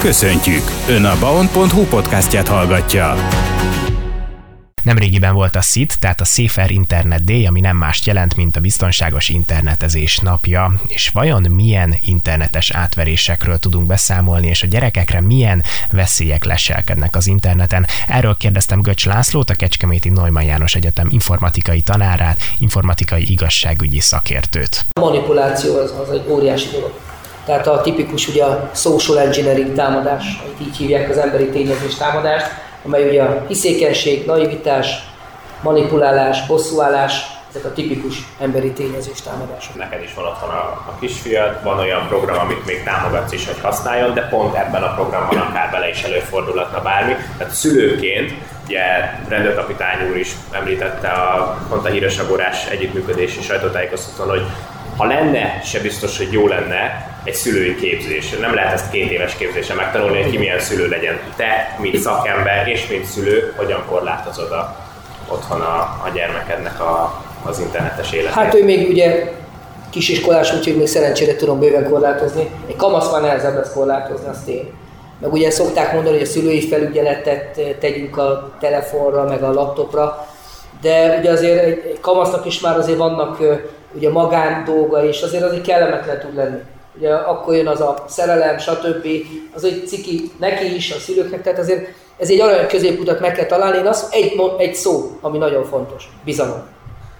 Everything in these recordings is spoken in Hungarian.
Köszöntjük! Ön a baon.hu podcastját hallgatja. Nemrégiben volt a SIT, tehát a Safer Internet Day, ami nem mást jelent, mint a biztonságos internetezés napja. És vajon milyen internetes átverésekről tudunk beszámolni, és a gyerekekre milyen veszélyek leselkednek az interneten? Erről kérdeztem Göcs Lászlót, a Kecskeméti Neumann János Egyetem informatikai tanárát, informatikai igazságügyi szakértőt. A manipuláció az, az egy óriási dolog. Tehát a tipikus ugye a social engineering támadás, amit így hívják az emberi tényezés támadást, amely ugye a hiszékenység, naivitás, manipulálás, bosszúállás, ezek a tipikus emberi tényezés támadások. Neked is van otthon a, a kisfiad, van olyan program, amit még támogatsz is, hogy használjon, de pont ebben a programban akár bele is előfordulhatna bármi. Tehát szülőként, ugye rendőrkapitány úr is említette a, pont a híres agorás együttműködési sajtótájékoztatón, hogy ha lenne, se biztos, hogy jó lenne egy szülői képzés. Nem lehet ezt két éves képzésen megtanulni, hogy ki milyen szülő legyen. Te, mint szakember és mint szülő, hogyan korlátozod a, otthon a, a gyermekednek a, az internetes életet? Hát ő még ugye kisiskolás, úgyhogy még szerencsére tudom bőven korlátozni. Egy kamasz van nehezebb ezt korlátozni, azt én. Meg ugye szokták mondani, hogy a szülői felügyeletet tegyünk a telefonra, meg a laptopra, de ugye azért egy kamasznak is már azért vannak ugye magán dolga, és azért azért kellemetlen tud lenni. Ugye akkor jön az a szerelem, stb. Az egy ciki neki is, a szülőknek, tehát azért ez egy arany középutat meg kell találni. Én az egy, egy szó, ami nagyon fontos, bizalom.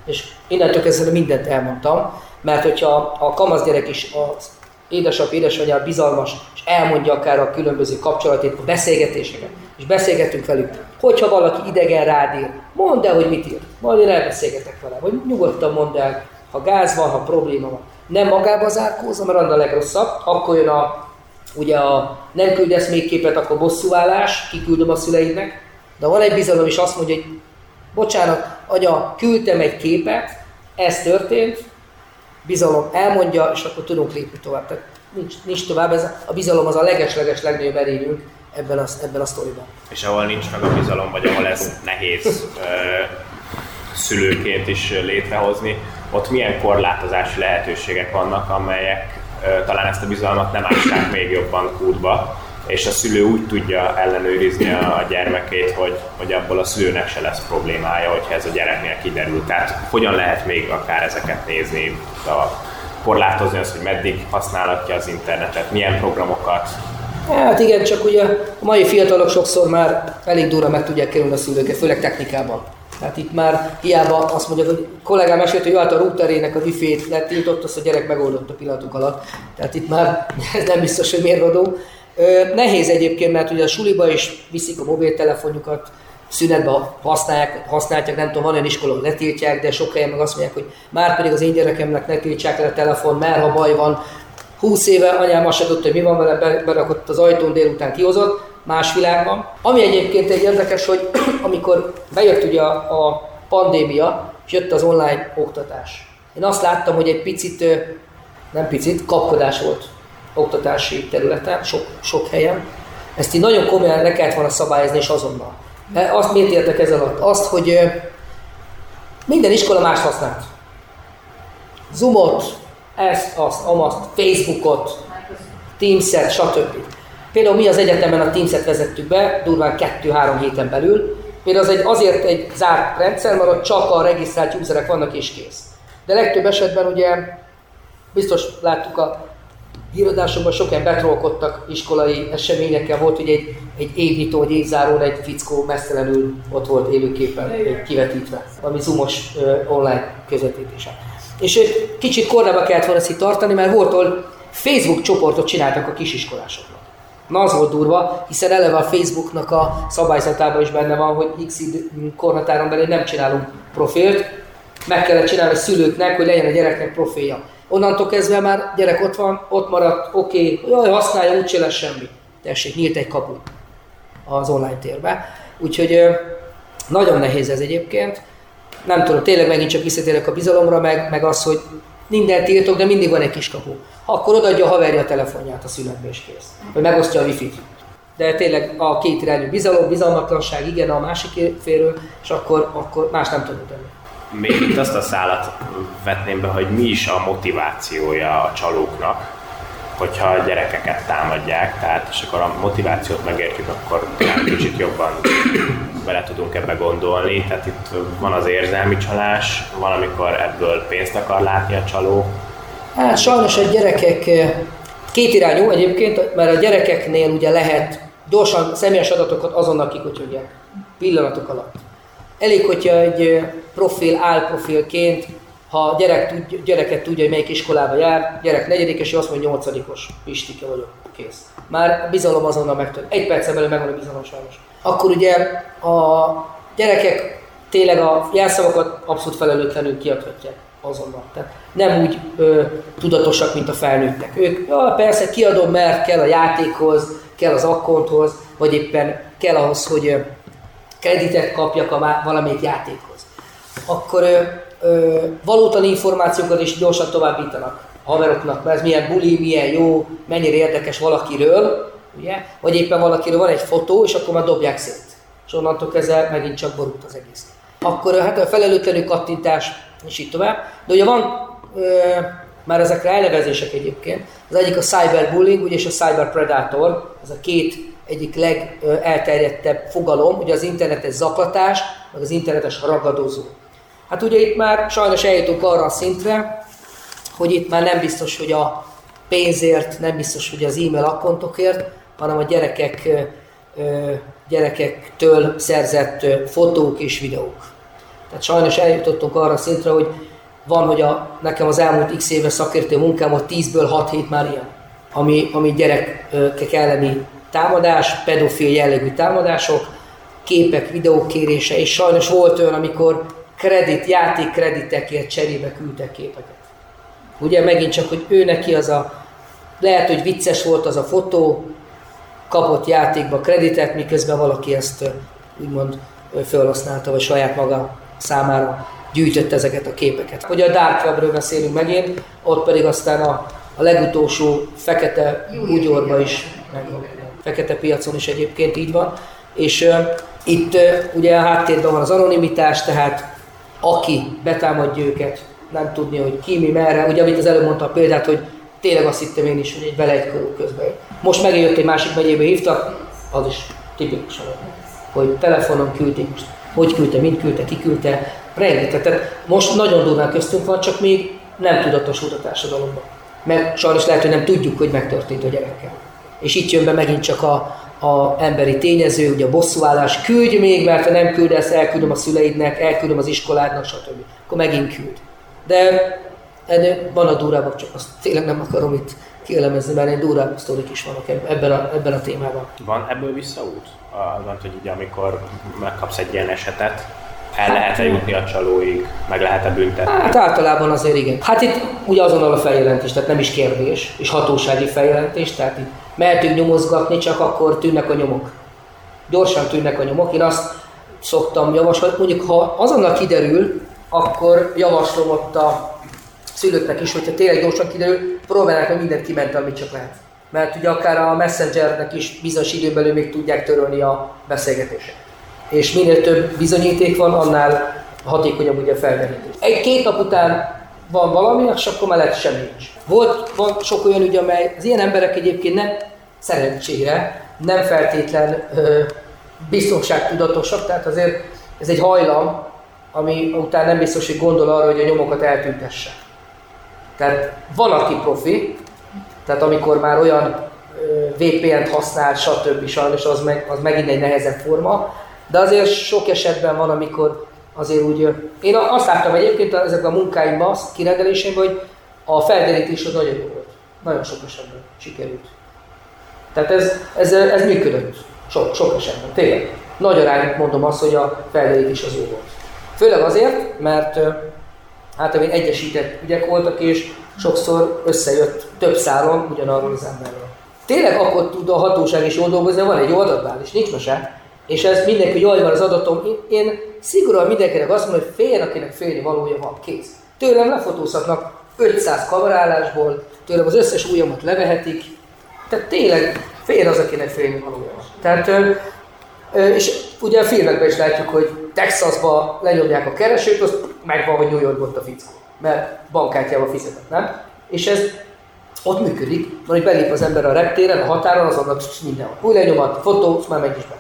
És innentől kezdve mindent elmondtam, mert hogyha a kamasz gyerek is az édesap, édesanyja bizalmas, és elmondja akár a különböző kapcsolatét, a beszélgetéseket, és beszélgetünk velük. Hogyha valaki idegen rád ír, mondd el, hogy mit ír. Majd én elbeszélgetek vele, hogy nyugodtan mondd el, ha gáz van, ha probléma van. Nem magába zárkózom, mert az a legrosszabb. Akkor jön a, ugye a nem küldesz még képet, akkor bosszúállás, kiküldöm a szüleidnek. De van egy bizalom, és azt mondja, hogy bocsánat, anya, küldtem egy képet, ez történt, bizalom elmondja, és akkor tudunk lépni tovább. Tehát nincs, nincs tovább, ez, a bizalom az a leges-leges legnagyobb erényünk ebben a, ebben a sztoriban. És ahol nincs meg a bizalom, vagy ahol ez nehéz szülőként is létrehozni, ott milyen korlátozási lehetőségek vannak, amelyek talán ezt a bizalmat nem ássák még jobban kútba, és a szülő úgy tudja ellenőrizni a gyermekét, hogy, hogy abból a szülőnek se lesz problémája, hogyha ez a gyereknél kiderül. Tehát hogyan lehet még akár ezeket nézni, a, korlátozni azt, hogy meddig használhatja az internetet, milyen programokat, Hát igen, csak ugye a mai fiatalok sokszor már elég durva meg tudják kerülni a szülőket, főleg technikában. Tehát itt már hiába azt mondja, hogy kollégám mesélt, hogy a routerének a wifi-t letiltott, azt a gyerek megoldott a pillanatok alatt. Tehát itt már ez nem biztos, hogy mérvadó. Nehéz egyébként, mert ugye a suliba is viszik a mobiltelefonjukat, szünetben használják, használják, nem tudom, van olyan iskola, hogy letiltják, de sok helyen meg azt mondják, hogy már pedig az én gyerekemnek ne tiltsák le a telefon, mert ha baj van, 20 éve anyám azt tudta, hogy mi van vele, berakott az ajtón délután kihozott, más világban. Ami egyébként egy érdekes, hogy amikor bejött ugye a, a pandémia, és jött az online oktatás. Én azt láttam, hogy egy picit, nem picit, kapkodás volt oktatási területen, sok, sok helyen. Ezt így nagyon komolyan le kellett volna szabályozni, és azonnal. De azt miért értek ez alatt? Azt, hogy minden iskola más használt. Zoomot, ezt, azt, amazt, Facebookot, Teams-et, stb. Például mi az egyetemen a Teams-et vezettük be, durván 2-3 héten belül. Például az egy, azért egy zárt rendszer, mert ott csak a regisztrált userek vannak és kész. De legtöbb esetben ugye biztos láttuk a híradásokban sokan betrolkodtak iskolai eseményekkel, volt, hogy egy, egy évnyitó, vagy évzárón egy fickó mesztelenül ott volt élőképpen kivetítve, valami zoomos uh, online közvetítése. És kicsit korlába kellett volna ezt tartani, mert volt, ahol Facebook csoportot csináltak a kisiskolásoknak. Na az volt durva, hiszen eleve a Facebooknak a szabályzatában is benne van, hogy x korhatáron belül nem csinálunk profilt, meg kellett csinálni a szülőknek, hogy legyen a gyereknek profilja. Onnantól kezdve már gyerek ott van, ott maradt, oké, okay, jaj, használja, úgyse lesz semmi. Tessék, nyílt egy kapu az online térbe. Úgyhogy nagyon nehéz ez egyébként. Nem tudom, tényleg megint csak visszatérek a bizalomra, meg, meg az, hogy mindent írtok, de mindig van egy kis kapu. Akkor odaadja a haverja a telefonját a születbe és kész. Vagy megosztja a wifi-t. De tényleg a két irányú bizalom, bizalmatlanság, igen, a másik félről, és akkor, akkor más nem tudunk tenni. Még itt azt a szállat vetném be, hogy mi is a motivációja a csalóknak. Hogyha a gyerekeket támadják, tehát és akkor a motivációt megértjük, akkor kicsit jobban bele tudunk ebbe gondolni. Tehát itt van az érzelmi csalás, van, amikor ebből pénzt akar látni a csaló. Hát sajnos a gyerekek eh, két irányú egyébként, mert a gyerekeknél ugye lehet gyorsan személyes adatokat azonnal kikutyogják, pillanatok alatt. Elég, hogyha egy eh, profil álprofilként ha a gyerek tud, gyereket tudja, hogy melyik iskolába jár, gyerek negyedikes, azt mondja nyolcadikos, Pistike vagyok, kész. Már bizalom azonnal megtört. Egy percen belül megvan a bizalom sajnos. Akkor ugye a gyerekek tényleg a jelszavakat abszolút felelőtlenül kiadhatják azonnal. Tehát nem úgy ö, tudatosak, mint a felnőttek. Ők, ja, persze kiadom, mert kell a játékhoz, kell az akkonthoz, vagy éppen kell ahhoz, hogy kreditet kapjak a valamelyik játékhoz. Akkor ö, ö, valótani információkat is gyorsan továbbítanak a haveroknak, mert ez milyen buli, milyen jó, mennyire érdekes valakiről, ugye? Vagy éppen valakiről van egy fotó, és akkor már dobják szét. És onnantól kezdve megint csak borult az egész. Akkor hát a felelőtlenül kattintás, és így tovább. De ugye van ö, már ezekre elnevezések egyébként. Az egyik a cyberbullying, ugye, és a cyber predator, ez a két egyik legelterjedtebb fogalom, ugye az internetes zaklatás, meg az internetes ragadozó. Hát ugye itt már sajnos eljutunk arra a szintre, hogy itt már nem biztos, hogy a pénzért, nem biztos, hogy az e-mail akkontokért, hanem a gyerekek, gyerekektől szerzett fotók és videók. Tehát sajnos eljutottunk arra a szintre, hogy van, hogy a, nekem az elmúlt x éve szakértő munkám, a 10-ből 6 hét már ilyen, ami, ami gyerekek elleni támadás, pedofil jellegű támadások, képek, videók kérése, és sajnos volt olyan, amikor kredit, játék kreditekért cserébe küldtek képeket. Ugye megint csak, hogy ő neki az a, lehet, hogy vicces volt az a fotó, kapott játékba kreditet, miközben valaki ezt úgymond felhasználta, vagy saját maga számára gyűjtött ezeket a képeket. Hogy a Dark Webről beszélünk megint, ott pedig aztán a, a legutolsó fekete bugyorba is, meg a fekete piacon is egyébként így van. És uh, itt uh, ugye a háttérben van az anonimitás, tehát aki betámadja őket, nem tudni, hogy ki, mi, merre. Ugye, amit az előbb mondta a példát, hogy tényleg azt hittem én is, hogy egy vele egy közben. Most megjött egy másik megyébe hívtak, az is tipikusan, hogy telefonon küldték most. Hogy küldte, mint küldte, ki küldte, rengeteg. Tehát most nagyon durván köztünk van, csak még nem tudatosult a társadalomban. Mert sajnos lehet, hogy nem tudjuk, hogy megtörtént a gyerekkel. És itt jön be megint csak a, a emberi tényező, ugye a bosszúállás, küldj még, mert ha nem küldesz, elküldöm a szüleidnek, elküldöm az iskoládnak, stb. Akkor megint küld. De ennél van a durábbak, csak azt tényleg nem akarom itt kielemezni, mert egy durább sztorik is vannak ebben a, ebben a témában. Van ebből visszaút? Az, hogy ugye amikor megkapsz egy ilyen esetet, el lehet-e jutni a csalóig, meg lehet-e büntetni? Hát általában azért igen. Hát itt ugye azonnal a feljelentés, tehát nem is kérdés, és hatósági feljelentés, tehát itt mehetünk nyomozgatni, csak akkor tűnnek a nyomok. Gyorsan tűnnek a nyomok. Én azt szoktam javasolni, mondjuk ha azonnal kiderül, akkor javaslom ott a szülőknek is, hogyha tényleg gyorsan kiderül, próbálják hogy mindent kiment, amit csak lehet. Mert ugye akár a messengernek is bizonyos időn belül még tudják törölni a beszélgetést. És minél több bizonyíték van, annál hatékonyabb ugye a felderítés. Egy-két nap után van valami, és akkor már lehet semmi nincs. Volt, van sok olyan ügy, amely az ilyen emberek egyébként nem szerencsére nem feltétlen ö, biztonságtudatosak, tehát azért ez egy hajlam, ami után nem biztos, hogy gondol arra, hogy a nyomokat eltüntesse. Tehát van, aki profi, tehát amikor már olyan VPN-t használ, stb. sajnos az, meg, az megint egy nehezebb forma, de azért sok esetben van, amikor azért úgy, én azt láttam egyébként ezekben a munkáimban, kirendeléseimben, hogy a felderítés az nagyon jó volt. Nagyon sok esetben sikerült. Tehát ez, ez, ez működött. Sok, sok esetben, tényleg. Nagy arányuk mondom azt, hogy a felderítés az jó volt. Főleg azért, mert hát én egyesített ügyek voltak, és sokszor összejött több szálon ugyanarról az emberről. Tényleg akkor tud a hatóság is jól dolgozni, van egy adatbázis, nincs mese, és ez mindenki, jaj, van az adatom, én, én szigorúan mindenkinek azt mondom, hogy féljen, akinek félni valója van, kész. Tőlem lefotózhatnak 500 kamerálásból, tőlem az összes ujjamat levehetik, tehát tényleg fél az, akinek félni valója. Tehát, és ugye a filmekben is látjuk, hogy Texasba lenyomják a keresőt, az megvan, hogy New Yorkban a fickó, mert bankkártyával fizetett, nem? És ez Ott működik, hogy belép az ember a reptéren, a határon, azonnal mindenhol. Új lenyomat, fotó, már megy is be.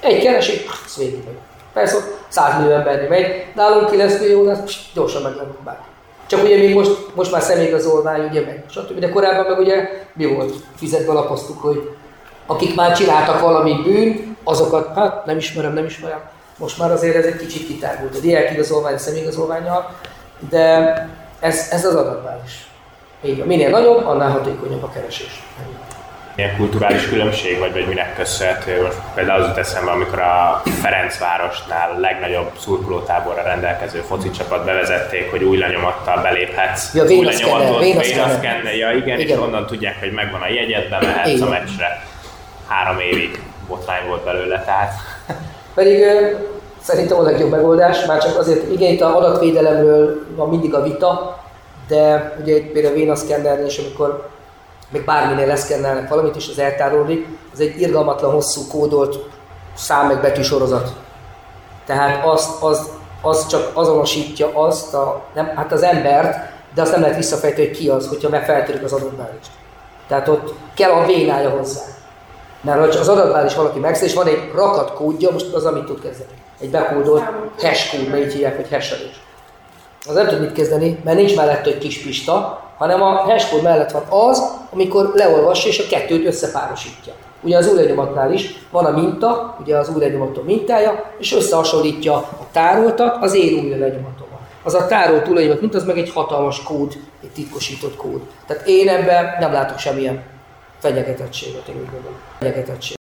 Egy keresik, ez végig megy. Persze, 100 millió embernél megy, nálunk 9 millió, lesz, gyorsan meg nem bárki. Csak ugye még most, most már személyigazolvány, ugye meg, stb. De korábban meg ugye mi volt? Fizetve lapoztuk, hogy akik már csináltak valami bűn, azokat, hát nem ismerem, nem ismerem. Most már azért ez egy kicsit kitárgult, a diákigazolvány, a személyigazolványjal, de ez, ez az adatbázis. Így van. Minél nagyobb, annál hatékonyabb a keresés. Milyen kulturális különbség, vagy, vagy minek köszönhető? Most például az jut eszembe, amikor a Ferencvárosnál a legnagyobb szurkolótáborra rendelkező foci csapat bevezették, hogy új lenyomattal beléphetsz. Ja, új lenyomatot, vénaszkenner, ja igen, igen, és onnan tudják, hogy megvan a jegyed, bemehetsz igen. a meccsre. Három évig botrány volt belőle, tehát... Pedig szerintem a legjobb megoldás, már csak azért, igen, itt a adatvédelemről van mindig a vita, de ugye például a vénaszkennernél is, amikor még bárminél leszkennelnek valamit, és az eltárolódik, ez egy irgalmatlan hosszú kódolt szám meg betűsorozat. Tehát azt, az, az csak azonosítja azt, a, nem, hát az embert, de azt nem lehet visszafejteni, hogy ki az, hogyha megfeltődik az adatbázist. Tehát ott kell a vénája hozzá. Mert ha az adatbázis valaki megszerz, és van egy rakat kódja, most az, amit tud kezdeni. Egy bekódolt hash kód, mert így hívják, hogy hashelés. Az nem tud mit kezdeni, mert nincs mellett egy kis pista, hanem a hashcode mellett van az, amikor leolvassa és a kettőt összepárosítja. Ugye az újranyomatnál is van a minta, ugye az újranyomatom mintája, és összehasonlítja a tároltat az én újranyomatommal. Az a tárolt újranyomat mint az meg egy hatalmas kód, egy titkosított kód. Tehát én ebben nem látok semmilyen fenyegetettséget, én úgy gondolom. Fenyegetettség.